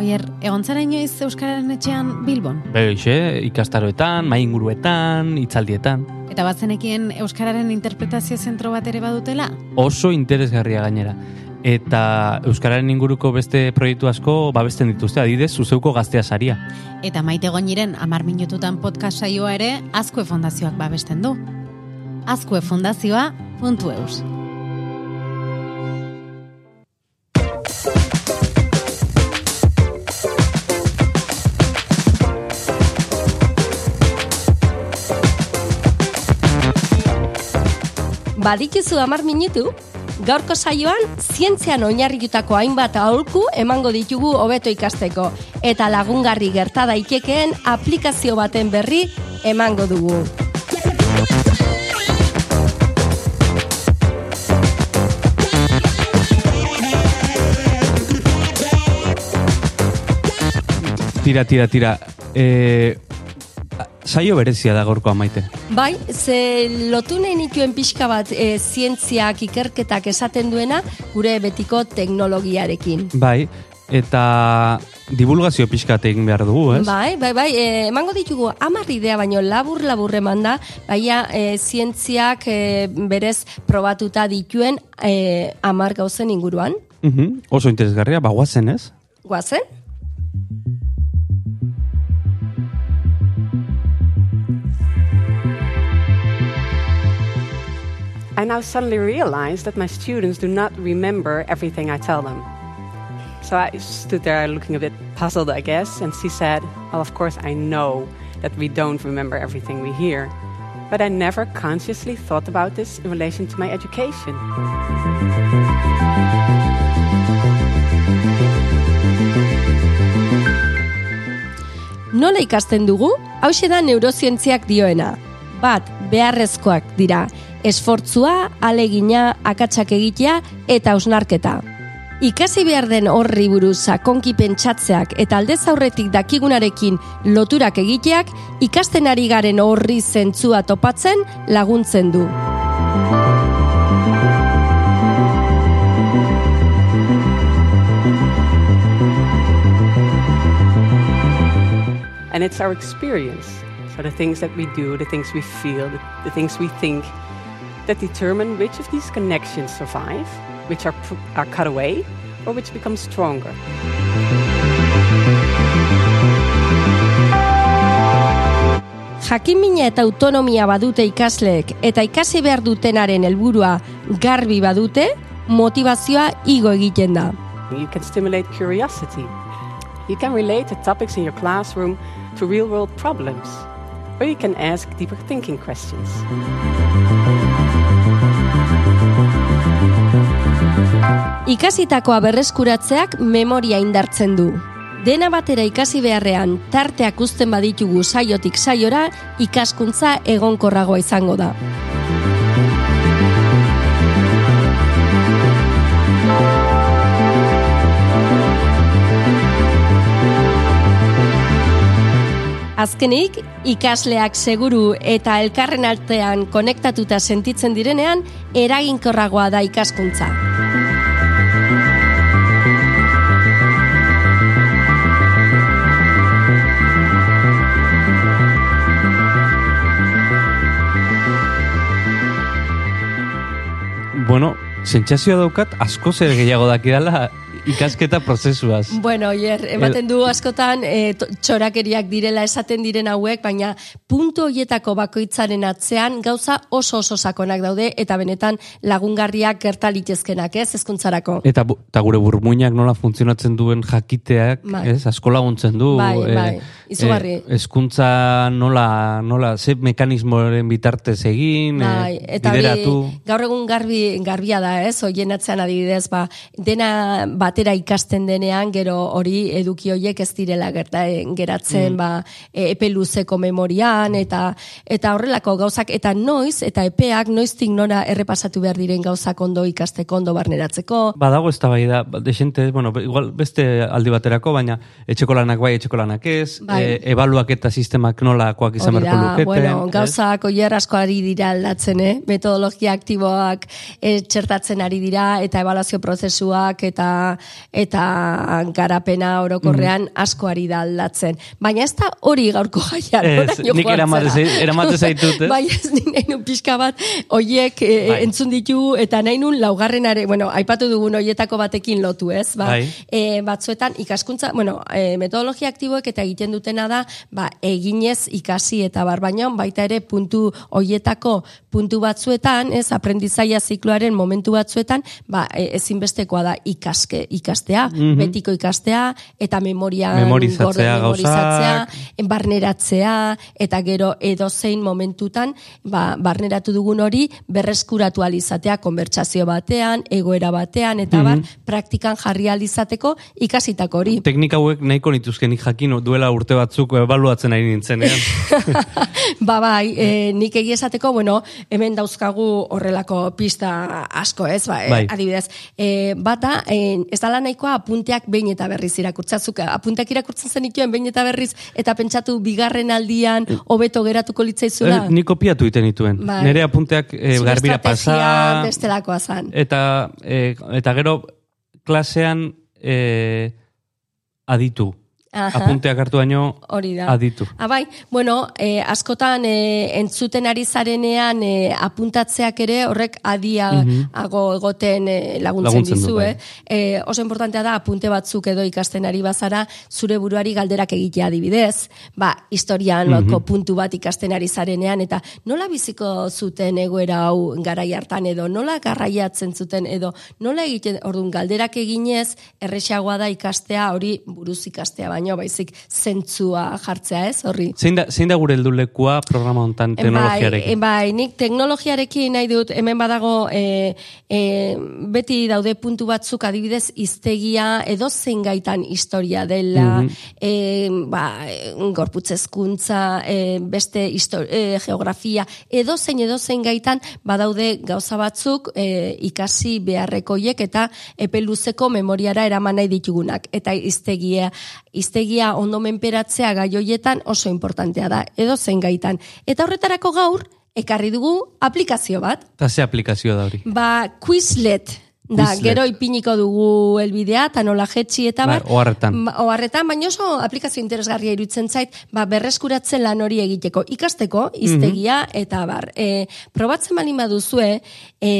Oier, egon zara inoiz Euskararen etxean Bilbon? Beixe, ikastaroetan, mainguruetan, itzaldietan. Eta batzenekien Euskararen interpretazio zentro bat ere badutela? Oso interesgarria gainera. Eta Euskararen inguruko beste proiektu asko babesten dituzte, adidez, zuzeuko gaztea saria. Eta maite goiniren amar minututan podcast saioa ere Azkue Fondazioak babesten du. Azkue Fondazioa, Badituzu amar minutu, gaurko saioan zientzian oinarritutako hainbat aholku emango ditugu hobeto ikasteko eta lagungarri gerta daitekeen aplikazio baten berri emango dugu. Tira, tira, tira. E, saio berezia da gorko amaite. Bai, ze lotu nahi nituen pixka bat e, zientziak ikerketak esaten duena gure betiko teknologiarekin. Bai, eta divulgazio pixkat egin behar dugu, ez? Bai, bai, bai, e, emango ditugu hamar idea baino labur labur emanda, baina e, zientziak e, berez probatuta dituen e, hamar gauzen inguruan. Mhm, Oso interesgarria, bagoazen, ez? Guazen? Now suddenly realize that my students do not remember everything I tell them. So I stood there looking a bit puzzled, I guess, and she said, Well, of course, I know that we don't remember everything we hear, but I never consciously thought about this in relation to my education. Nola ikasten dugu? Hau da neurozientziak dioena. Bat, beharrezkoak dira. Esfortzua, alegina, akatsak egitea eta ausnarketa. Ikasi behar den horri buruz sakonki pentsatzeak eta aldez aurretik dakigunarekin loturak egiteak ikasten ari garen horri zentzua topatzen laguntzen du. And it's our experience. So the things that we do, the things we feel, the, the things we think, that determine which of these connections survive, which are, are cut away, or which become stronger. Jakimina eta autonomia badute ikasleek eta ikasi behar dutenaren helburua garbi badute, motivazioa igo egiten da. You can stimulate curiosity. You can relate the topics in your classroom to real world problems. Or you can ask deeper thinking questions. Ikasitakoa berreskuratzeak memoria indartzen du. Dena batera ikasi beharrean tarteak uzten baditugu saiotik saiora, ikaskuntza egonkorragoa izango da. Azkenik, ikasleak seguru eta elkarren artean konektatuta sentitzen direnean, eraginkorragoa da ikaskuntza. Bueno, sentsazioa daukat, asko zer gehiago dakidala ikasketa prozesuaz. Bueno, oier, ematen du askotan e, txorakeriak direla esaten diren hauek, baina puntu hoietako bakoitzaren atzean gauza oso oso sakonak daude eta benetan lagungarriak gerta litezkenak, ez, ezkuntzarako. Eta, eta gure burmuinak nola funtzionatzen duen jakiteak, Bai. ez, asko laguntzen du. Bai, eh, bai, izugarri. eh, hezkuntza nola, nola, ze mekanismoren bitartez egin, Bai, eh, eta bideratu. gaur egun garbi, garbia da, ez? Hoien atzean adibidez, ba, dena batera ikasten denean, gero hori eduki hoiek ez direla gerta, eh, geratzen, ba, e, epe luzeko memorian, eta eta horrelako gauzak, eta noiz, eta epeak noiztik nora errepasatu behar diren gauzak ondo ikasteko, ondo barneratzeko. Badago ez da bai da, desente, bueno, igual beste aldi baterako, baina etxeko lanak bai, etxeko lanak ez, Bai. eh, ebaluak eta sistemak nolakoak izan beharko luketen. bueno, gauzak oier asko ari dira aldatzen, eh? metodologia aktiboak eh, txertatzen ari dira, eta ebaluazio prozesuak, eta eta garapena orokorrean asko ari da aldatzen. Baina ez da hori gaurko jaia. Ez, nik eramate eramate zaitut, ez? Bai, ez nik nahi nun pixka bat, oiek e, Bai. entzun ditu, eta nahi nun laugarrenare, bueno, aipatu dugun oietako batekin lotu, ez? Ba, Bai. e, batzuetan ikaskuntza, bueno, e, metodologia aktiboek eta egiten dutena da, ba, eginez ikasi eta bar, baina baita ere puntu oietako puntu batzuetan, ez, aprendizaia zikloaren momentu batzuetan, ba, e, ezinbestekoa da ikaske, ikastea, betiko ikastea, eta memoria Memorizatzea gorde memorizatzea, gauzak. barneratzea, eta gero edozein momentutan, ba, barneratu dugun hori, berreskuratu alizatea, konbertsazio batean, egoera batean, eta bar, praktikan jarri alizateko ikasitako hori. Teknika hauek nahiko nituzkenik jakin duela urte batzuk ebaluatzen ari nintzenean. ba bai, e, nik egia esateko, bueno, hemen dauzkagu horrelako pista asko, ez? Ba, e, Bai. adibidez, e, bata, e, dala nahikoa apunteak behin eta berriz irakurtzazuk, apunteak irakurtzen zenituen behin eta berriz, eta pentsatu bigarren aldian hobeto geratuko litzaizula. Eh, Ni kopiatu iten dituen. Bai. Nere apunteak eh, Zure garbira pasa, bestelakoa zan. eta, eh, eta gero klasean eh, aditu. Aha. Apunteak hartu baino Hori da. aditu. Ah, bai, bueno, eh, askotan eh, entzuten ari zarenean eh, apuntatzeak ere horrek adiago egoten eh, laguntzen, Laguntzen du, dizu, bai. eh? Eh, oso importantea da apunte batzuk edo ikasten ari bazara zure buruari galderak egitea adibidez. Ba, historian mm puntu bat ikasten ari zarenean eta nola biziko zuten egoera hau garai hartan edo nola garraiatzen zuten edo nola egiten ordun galderak eginez erresagoa da ikastea hori buruz ikastea baino baizik zentzua jartzea, ez? Horri. Zein da, zein da gure heldulekua programa hontan teknologiarekin? Bai, bai, nik teknologiarekin nahi dut, hemen badago, e, e, beti daude puntu batzuk adibidez iztegia edo zein gaitan historia dela, e, ba, e, gorputzezkuntza, e, beste histo- e, geografia, edo zein edo zein gaitan badaude gauza batzuk e, ikasi beharrekoiek eta epe luzeko memoriara eraman nahi ditugunak. Eta iztegia, iztegia ondo menperatzea gai hoietan oso importantea da, edo zein gaitan. Eta horretarako gaur, ekarri dugu aplikazio bat. Eta ze aplikazio da hori? Ba, Quizlet. Da, Quizlet. gero ipiniko dugu elbidea, eta nola jetxi eta Bai, bar. oharretan. Ba, oharretan, baina oso aplikazio interesgarria iruditzen zait, ba, berreskuratzen lan hori egiteko, ikasteko, iztegia, eta bar. E, probatzen bali baduzue, e,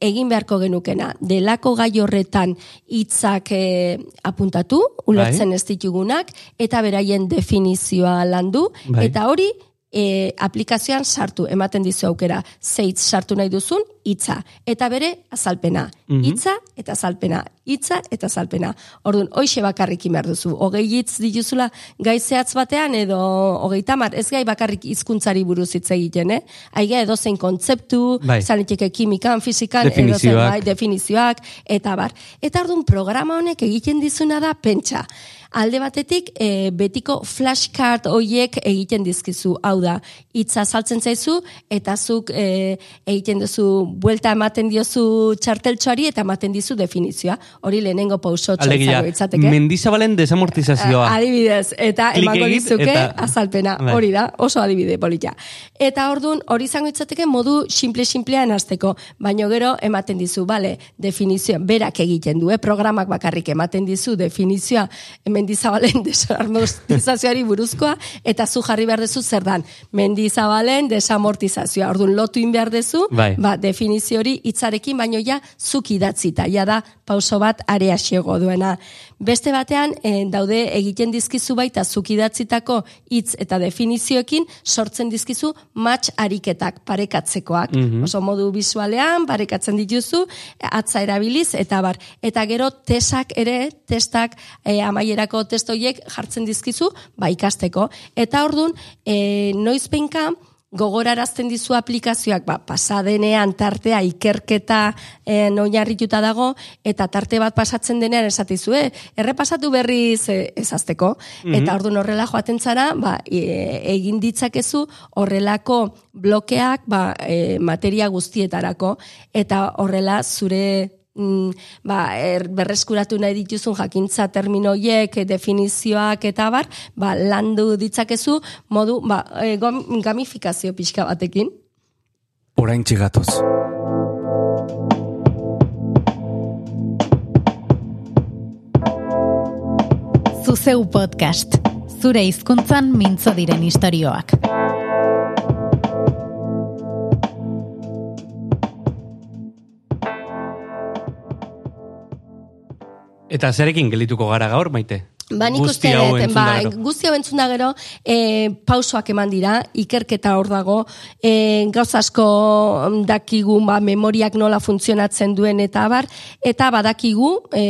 egin beharko genukena, delako gai horretan hitzak e, apuntatu, ulertzen ez ditugunak, eta beraien definizioa landu, Bai. eta hori e, aplikazioan sartu, ematen dizu aukera, zeitz sartu nahi duzun, hitza eta bere azalpena. Hitza eta azalpena, hitza eta azalpena. Orduan, hoixe bakarrik behar duzu. Hogei hitz dituzula gai zehatz batean edo hogei tamar, ez gai bakarrik hizkuntzari buruz hitz egiten, eh? Aiga edo zein kontzeptu, Bai. izan liteke kimikan, fizikan, Definizioak. bai, definizioak, eta bar. Eta orduan, programa honek egiten dizuna da pentsa. Alde batetik, e, betiko flashcard hoiek egiten dizkizu. Hau da, hitza saltzen zaizu, eta zuk e, egiten duzu, buelta ematen diozu txarteltxoari, eta ematen dizu definizioa. Hori lehenengo pausotxo izango itzateke. mendizabalen desamortizazioa. Adibidez, eta Klik emango dizuke eta- azalpena, Bai. hori da, oso adibide polita. Eta ordun hori izango itzateke modu simple-simplean hasteko, baino gero ematen dizu, bale, definizioa, berak egiten du, eh? programak bakarrik ematen dizu definizioa mendizabalen desamortizazioari buruzkoa, eta zu jarri behar duzu zer dan, mendizabalen desamortizazioa. Orduan, lotu in behar duzu, Bai. ba, definizio hori hitzarekin baino ja zuk idatzita, ja da pauso bat area xiego duena. Beste batean, eh, daude egiten dizkizu baita zuk idatzitako hitz eta definizioekin sortzen dizkizu match ariketak parekatzekoak. Oso modu visualean parekatzen dituzu, atza erabiliz eta bar. Eta gero tesak ere, testak eh, amaierako testoiek jartzen dizkizu ba ikasteko. Eta ordun, eh, noizpenka gogorarazten dizu aplikazioak ba, pasadenean tartea ikerketa e, oinarrituta dago eta tarte bat pasatzen denean esatizu, eh? errepasatu berriz e, ezazteko. Eta orduan horrela joaten zara, ba, e, egin ditzakezu horrelako blokeak ba, e, materia guztietarako eta horrela zure mm, ba, er, berreskuratu nahi dituzun jakintza terminoiek, definizioak eta bar, ba, landu ditzakezu modu ba, e, gom- gamifikazio pixka batekin. Orain txigatoz. Zuzeu podcast. Zure hizkuntzan mintzo diren istorioak. Eta zerekin gelituko gara gaur, maite? Ba, nik Guzti uste ba, guzti hau entzun da gero, e, pausoak eman dira, ikerketa hor dago, e, gauz asko dakigu ba, memoriak nola funtzionatzen duen eta abar, eta badakigu e,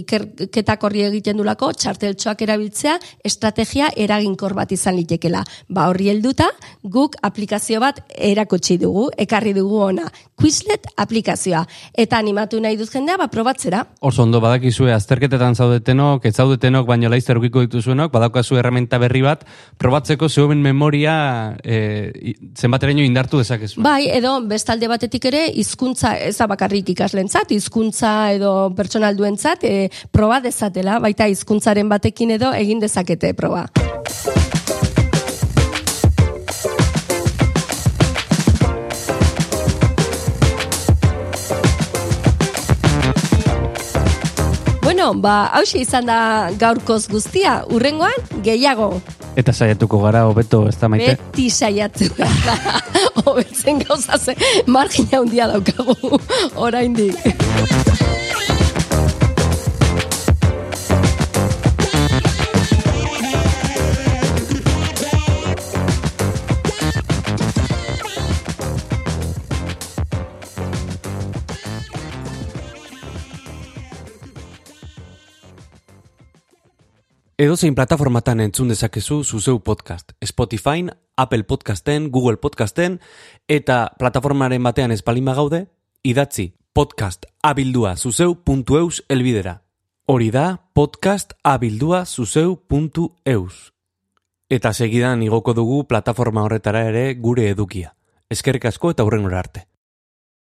ikerketak horri egiten dulako, txarteltxoak erabiltzea, estrategia eraginkor bat izan litekela. Ba, horri helduta, guk aplikazio bat erakutsi dugu, ekarri dugu ona, Quizlet aplikazioa. Eta animatu nahi dut jendea, ba, probatzera. Oso ondo badakizue azterketetan zaudetenok, ez zaudetenok, baino laizter ukiko dituzuenok, badaukazu errementa berri bat, probatzeko zeuen memoria e, zenbateraino indartu dezakezu. Bai, edo bestalde batetik ere hizkuntza ez bakarrik ikaslentzat, hizkuntza edo pertsonalduentzat e, proba dezatela, baita hizkuntzaren batekin edo egin dezakete proba. Bueno, ba, hauxe izan da gaurkoz guztia, urrengoan gehiago. Eta saiatuko gara hobeto, ez da maite? Beti saiatu gara. Hobetzen gauza ze, margina handia daukagu, oraindik. Edozein plataformatan entzun dezakezu zuzeu podcast. Spotify, Apple Podcasten, Google Podcasten, eta plataformaren batean espalima gaude, idatzi podcast abildua zuzeu.eus elbidera. Hori da podcast abildua zuzeu.eus. Eta segidan igoko dugu plataforma horretara ere gure edukia. Eskerrik asko eta hurrengora arte.